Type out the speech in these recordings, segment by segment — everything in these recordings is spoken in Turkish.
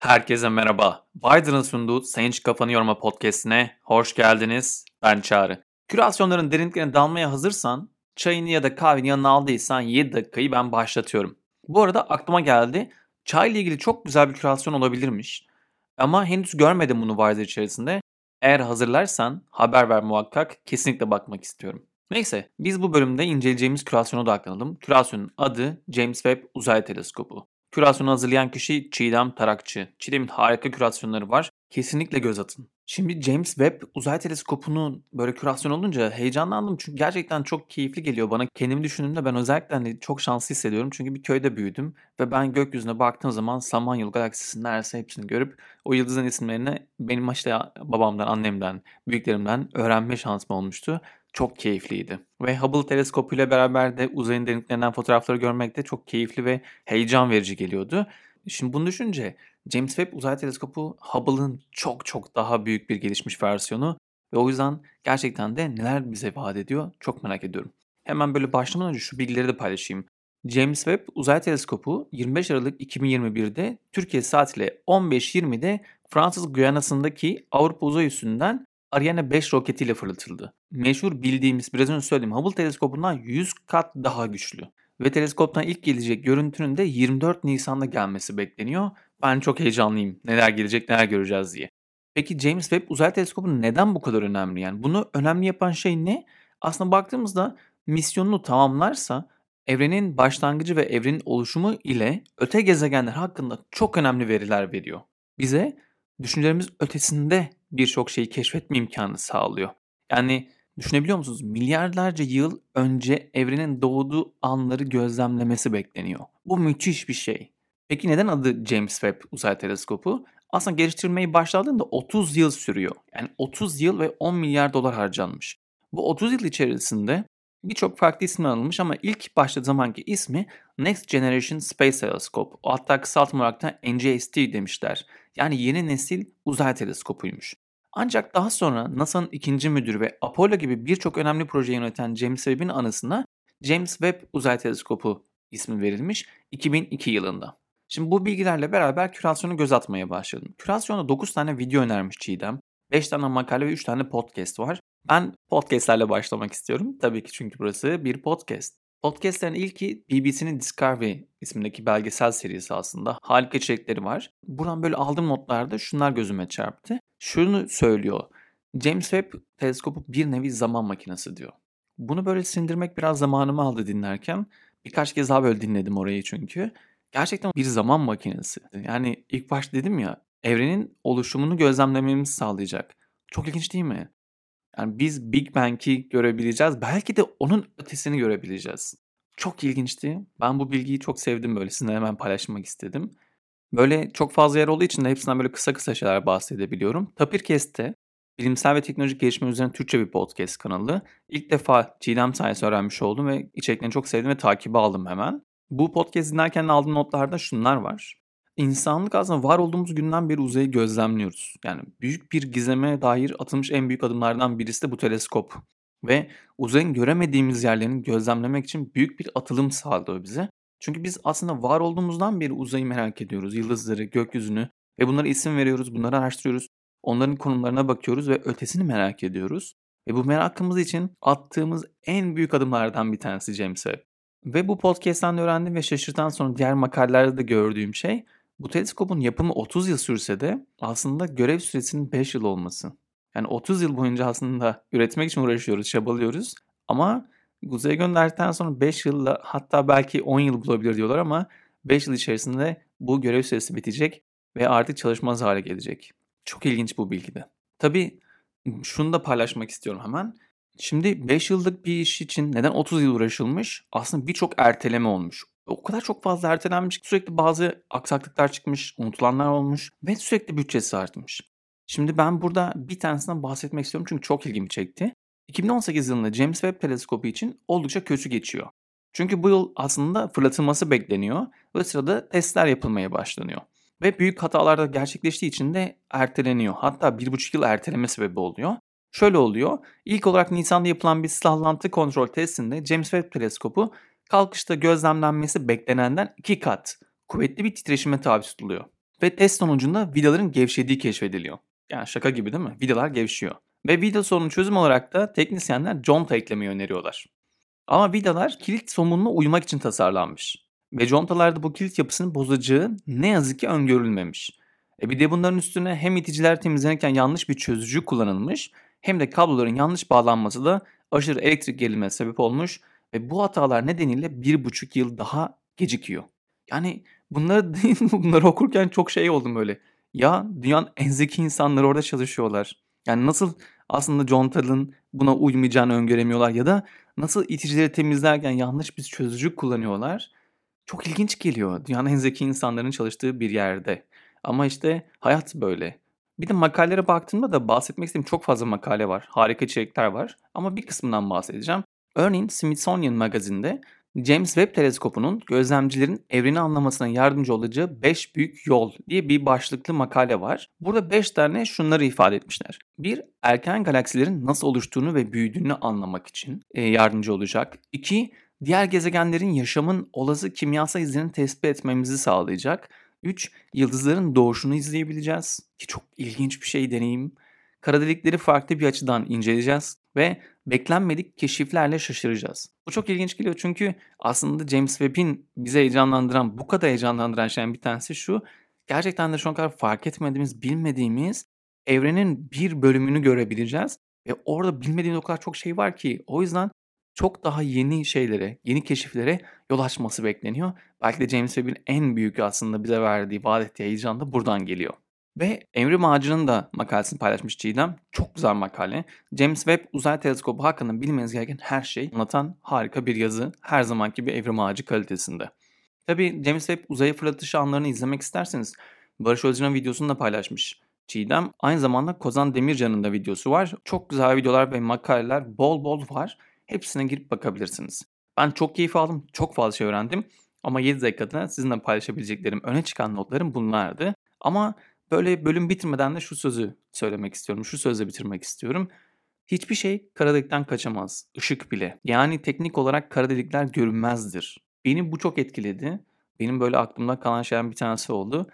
Herkese merhaba. Biden'ın sunduğu Sayın Kafanı Yorma podcastine hoş geldiniz. Ben Çağrı. Kürasyonların derinliklerine dalmaya hazırsan, çayını ya da kahveni yanına aldıysan 7 dakikayı ben başlatıyorum. Bu arada aklıma geldi. Çayla ilgili çok güzel bir kürasyon olabilirmiş. Ama henüz görmedim bunu Wiser içerisinde. Eğer hazırlarsan haber ver muhakkak. Kesinlikle bakmak istiyorum. Neyse biz bu bölümde inceleyeceğimiz kürasyona odaklanalım. Kürasyonun adı James Webb Uzay Teleskobu. Kürasyonu hazırlayan kişi Çiğdem Tarakçı. Çiğdem'in harika kürasyonları var. Kesinlikle göz atın. Şimdi James Webb uzay teleskopunun böyle kürasyon olunca heyecanlandım. Çünkü gerçekten çok keyifli geliyor bana. Kendimi düşündüğümde ben özellikle hani çok şanslı hissediyorum. Çünkü bir köyde büyüdüm. Ve ben gökyüzüne baktığım zaman Samanyolu galaksisinin neredeyse hepsini görüp o yıldızın isimlerini benim işte babamdan, annemden, büyüklerimden öğrenme şansım olmuştu çok keyifliydi. Ve Hubble teleskopuyla beraber de uzayın derinliklerinden fotoğrafları görmek de çok keyifli ve heyecan verici geliyordu. Şimdi bunu düşünce James Webb Uzay Teleskopu Hubble'ın çok çok daha büyük bir gelişmiş versiyonu ve o yüzden gerçekten de neler bize vaat ediyor çok merak ediyorum. Hemen böyle başlamadan önce şu bilgileri de paylaşayım. James Webb Uzay Teleskopu 25 Aralık 2021'de Türkiye saatiyle 15.20'de Fransız Guyana'sındaki Avrupa uzay üssünden Ariane 5 roketiyle fırlatıldı. Meşhur bildiğimiz biraz önce söylediğim Hubble teleskopundan 100 kat daha güçlü. Ve teleskoptan ilk gelecek görüntünün de 24 Nisan'da gelmesi bekleniyor. Ben çok heyecanlıyım. Neler gelecek, neler göreceğiz diye. Peki James Webb Uzay Teleskopu neden bu kadar önemli? Yani bunu önemli yapan şey ne? Aslında baktığımızda misyonunu tamamlarsa evrenin başlangıcı ve evrenin oluşumu ile öte gezegenler hakkında çok önemli veriler veriyor. Bize düşüncelerimiz ötesinde birçok şeyi keşfetme imkanı sağlıyor. Yani düşünebiliyor musunuz? Milyarlarca yıl önce evrenin doğduğu anları gözlemlemesi bekleniyor. Bu müthiş bir şey. Peki neden adı James Webb Uzay Teleskopu? Aslında geliştirmeyi başladığında 30 yıl sürüyor. Yani 30 yıl ve 10 milyar dolar harcanmış. Bu 30 yıl içerisinde birçok farklı isim alınmış ama ilk başladığı zamanki ismi Next Generation Space Telescope. Hatta kısaltma olarak da NGST demişler. Yani yeni nesil uzay teleskopuymuş. Ancak daha sonra NASA'nın ikinci müdürü ve Apollo gibi birçok önemli proje yöneten James Webb'in anısına James Webb Uzay Teleskopu ismi verilmiş 2002 yılında. Şimdi bu bilgilerle beraber kürasyonu göz atmaya başladım. Kürasyonda 9 tane video önermiş Çiğdem. 5 tane makale ve 3 tane podcast var. Ben podcastlerle başlamak istiyorum. Tabii ki çünkü burası bir podcast. Podcastlerin ilki BBC'nin Discovery ismindeki belgesel serisi aslında. Harika içerikleri var. Buradan böyle aldığım notlarda şunlar gözüme çarptı. Şunu söylüyor. James Webb teleskopu bir nevi zaman makinesi diyor. Bunu böyle sindirmek biraz zamanımı aldı dinlerken. Birkaç kez daha böyle dinledim orayı çünkü. Gerçekten bir zaman makinesi. Yani ilk baş dedim ya evrenin oluşumunu gözlemlememizi sağlayacak. Çok ilginç değil mi? Yani biz Big Bang'i görebileceğiz. Belki de onun ötesini görebileceğiz. Çok ilginçti. Ben bu bilgiyi çok sevdim böyle. Sizinle hemen paylaşmak istedim. Böyle çok fazla yer olduğu için de hepsinden böyle kısa kısa şeyler bahsedebiliyorum. Tapirkest'te bilimsel ve teknolojik gelişme üzerine Türkçe bir podcast kanalı. İlk defa Çiğdem sayesinde öğrenmiş oldum ve içeriklerini çok sevdim ve takibi aldım hemen. Bu podcast dinlerken aldığım notlarda şunlar var. İnsanlık aslında var olduğumuz günden beri uzayı gözlemliyoruz. Yani büyük bir gizeme dair atılmış en büyük adımlardan birisi de bu teleskop. Ve uzayın göremediğimiz yerlerini gözlemlemek için büyük bir atılım sağlıyor bize. Çünkü biz aslında var olduğumuzdan beri uzayı merak ediyoruz. Yıldızları, gökyüzünü ve bunlara isim veriyoruz, bunları araştırıyoruz. Onların konumlarına bakıyoruz ve ötesini merak ediyoruz. Ve bu merakımız için attığımız en büyük adımlardan bir tanesi James Webb. Ve bu podcast'ten öğrendim ve şaşırtan sonra diğer makalelerde de gördüğüm şey bu teleskopun yapımı 30 yıl sürse de aslında görev süresinin 5 yıl olması. Yani 30 yıl boyunca aslında üretmek için uğraşıyoruz, çabalıyoruz. Ama uzaya gönderdikten sonra 5 yılla hatta belki 10 yıl bulabilir diyorlar ama 5 yıl içerisinde bu görev süresi bitecek ve artık çalışmaz hale gelecek. Çok ilginç bu bilgi de. Tabii şunu da paylaşmak istiyorum hemen. Şimdi 5 yıllık bir iş için neden 30 yıl uğraşılmış? Aslında birçok erteleme olmuş. O kadar çok fazla ertelenmiş ki sürekli bazı aksaklıklar çıkmış, unutulanlar olmuş ve sürekli bütçesi artmış. Şimdi ben burada bir tanesinden bahsetmek istiyorum çünkü çok ilgimi çekti. 2018 yılında James Webb teleskopu için oldukça kötü geçiyor. Çünkü bu yıl aslında fırlatılması bekleniyor ve sırada testler yapılmaya başlanıyor. Ve büyük hatalar da gerçekleştiği için de erteleniyor. Hatta bir buçuk yıl erteleme sebebi oluyor. Şöyle oluyor. İlk olarak Nisan'da yapılan bir sallantı kontrol testinde James Webb teleskopu kalkışta gözlemlenmesi beklenenden iki kat kuvvetli bir titreşime tabi tutuluyor. Ve test sonucunda vidaların gevşediği keşfediliyor. Yani şaka gibi değil mi? Vidalar gevşiyor. Ve vida sorunu çözüm olarak da teknisyenler conta eklemeyi öneriyorlar. Ama vidalar kilit somununa uymak için tasarlanmış. Ve contalarda bu kilit yapısını bozacağı ne yazık ki öngörülmemiş. E bir de bunların üstüne hem iticiler temizlenirken yanlış bir çözücü kullanılmış hem de kabloların yanlış bağlanması da aşırı elektrik gerilimine sebep olmuş ve bu hatalar nedeniyle bir buçuk yıl daha gecikiyor. Yani bunları bunları okurken çok şey oldum böyle. Ya dünyanın en zeki insanları orada çalışıyorlar. Yani nasıl aslında contaların buna uymayacağını öngöremiyorlar ya da nasıl iticileri temizlerken yanlış bir çözücü kullanıyorlar. Çok ilginç geliyor dünyanın en zeki insanların çalıştığı bir yerde. Ama işte hayat böyle. Bir de makalelere baktığımda da bahsetmek istediğim çok fazla makale var. Harika içerikler var. Ama bir kısmından bahsedeceğim. Örneğin Smithsonian magazinde James Webb teleskopunun gözlemcilerin evreni anlamasına yardımcı olacağı 5 büyük yol diye bir başlıklı makale var. Burada 5 tane şunları ifade etmişler. Bir, erken galaksilerin nasıl oluştuğunu ve büyüdüğünü anlamak için e, yardımcı olacak. İki, diğer gezegenlerin yaşamın olası kimyasal izlerini tespit etmemizi sağlayacak. 3. Yıldızların doğuşunu izleyebileceğiz. Ki çok ilginç bir şey deneyim. Kara delikleri farklı bir açıdan inceleyeceğiz ve beklenmedik keşiflerle şaşıracağız. Bu çok ilginç geliyor çünkü aslında James Webb'in bize heyecanlandıran, bu kadar heyecanlandıran şeyin bir tanesi şu. Gerçekten de şu an kadar fark etmediğimiz, bilmediğimiz evrenin bir bölümünü görebileceğiz. Ve orada bilmediğimiz o kadar çok şey var ki o yüzden çok daha yeni şeylere, yeni keşiflere yol açması bekleniyor. Belki de James Webb'in en büyük aslında bize verdiği, vaat ettiği heyecan da buradan geliyor. Ve Evrim Ağacı'nın da makalesini paylaşmış Çiğdem. Çok güzel makale. James Webb Uzay Teleskobu hakkında bilmeniz gereken her şey anlatan harika bir yazı. Her zamanki bir Evrim Ağacı kalitesinde. Tabi James Webb uzaya fırlatışı anlarını izlemek isterseniz Barış Özcan'ın videosunu da paylaşmış. Çiğdem aynı zamanda Kozan Demircan'ın da videosu var. Çok güzel videolar ve makaleler bol bol var. Hepsine girip bakabilirsiniz. Ben çok keyif aldım. Çok fazla şey öğrendim. Ama 7 dakikada sizinle paylaşabileceklerim, öne çıkan notlarım bunlardı. Ama böyle bölüm bitirmeden de şu sözü söylemek istiyorum. Şu sözle bitirmek istiyorum. Hiçbir şey kara delikten kaçamaz. Işık bile. Yani teknik olarak kara delikler görünmezdir. Beni bu çok etkiledi. Benim böyle aklımda kalan şeyden bir tanesi oldu.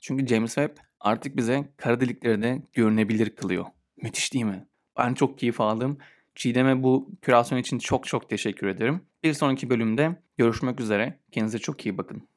Çünkü James Webb artık bize kara delikleri de görünebilir kılıyor. Müthiş değil mi? Ben çok keyif aldım. Çiğdem'e bu kürasyon için çok çok teşekkür ederim. Bir sonraki bölümde görüşmek üzere. Kendinize çok iyi bakın.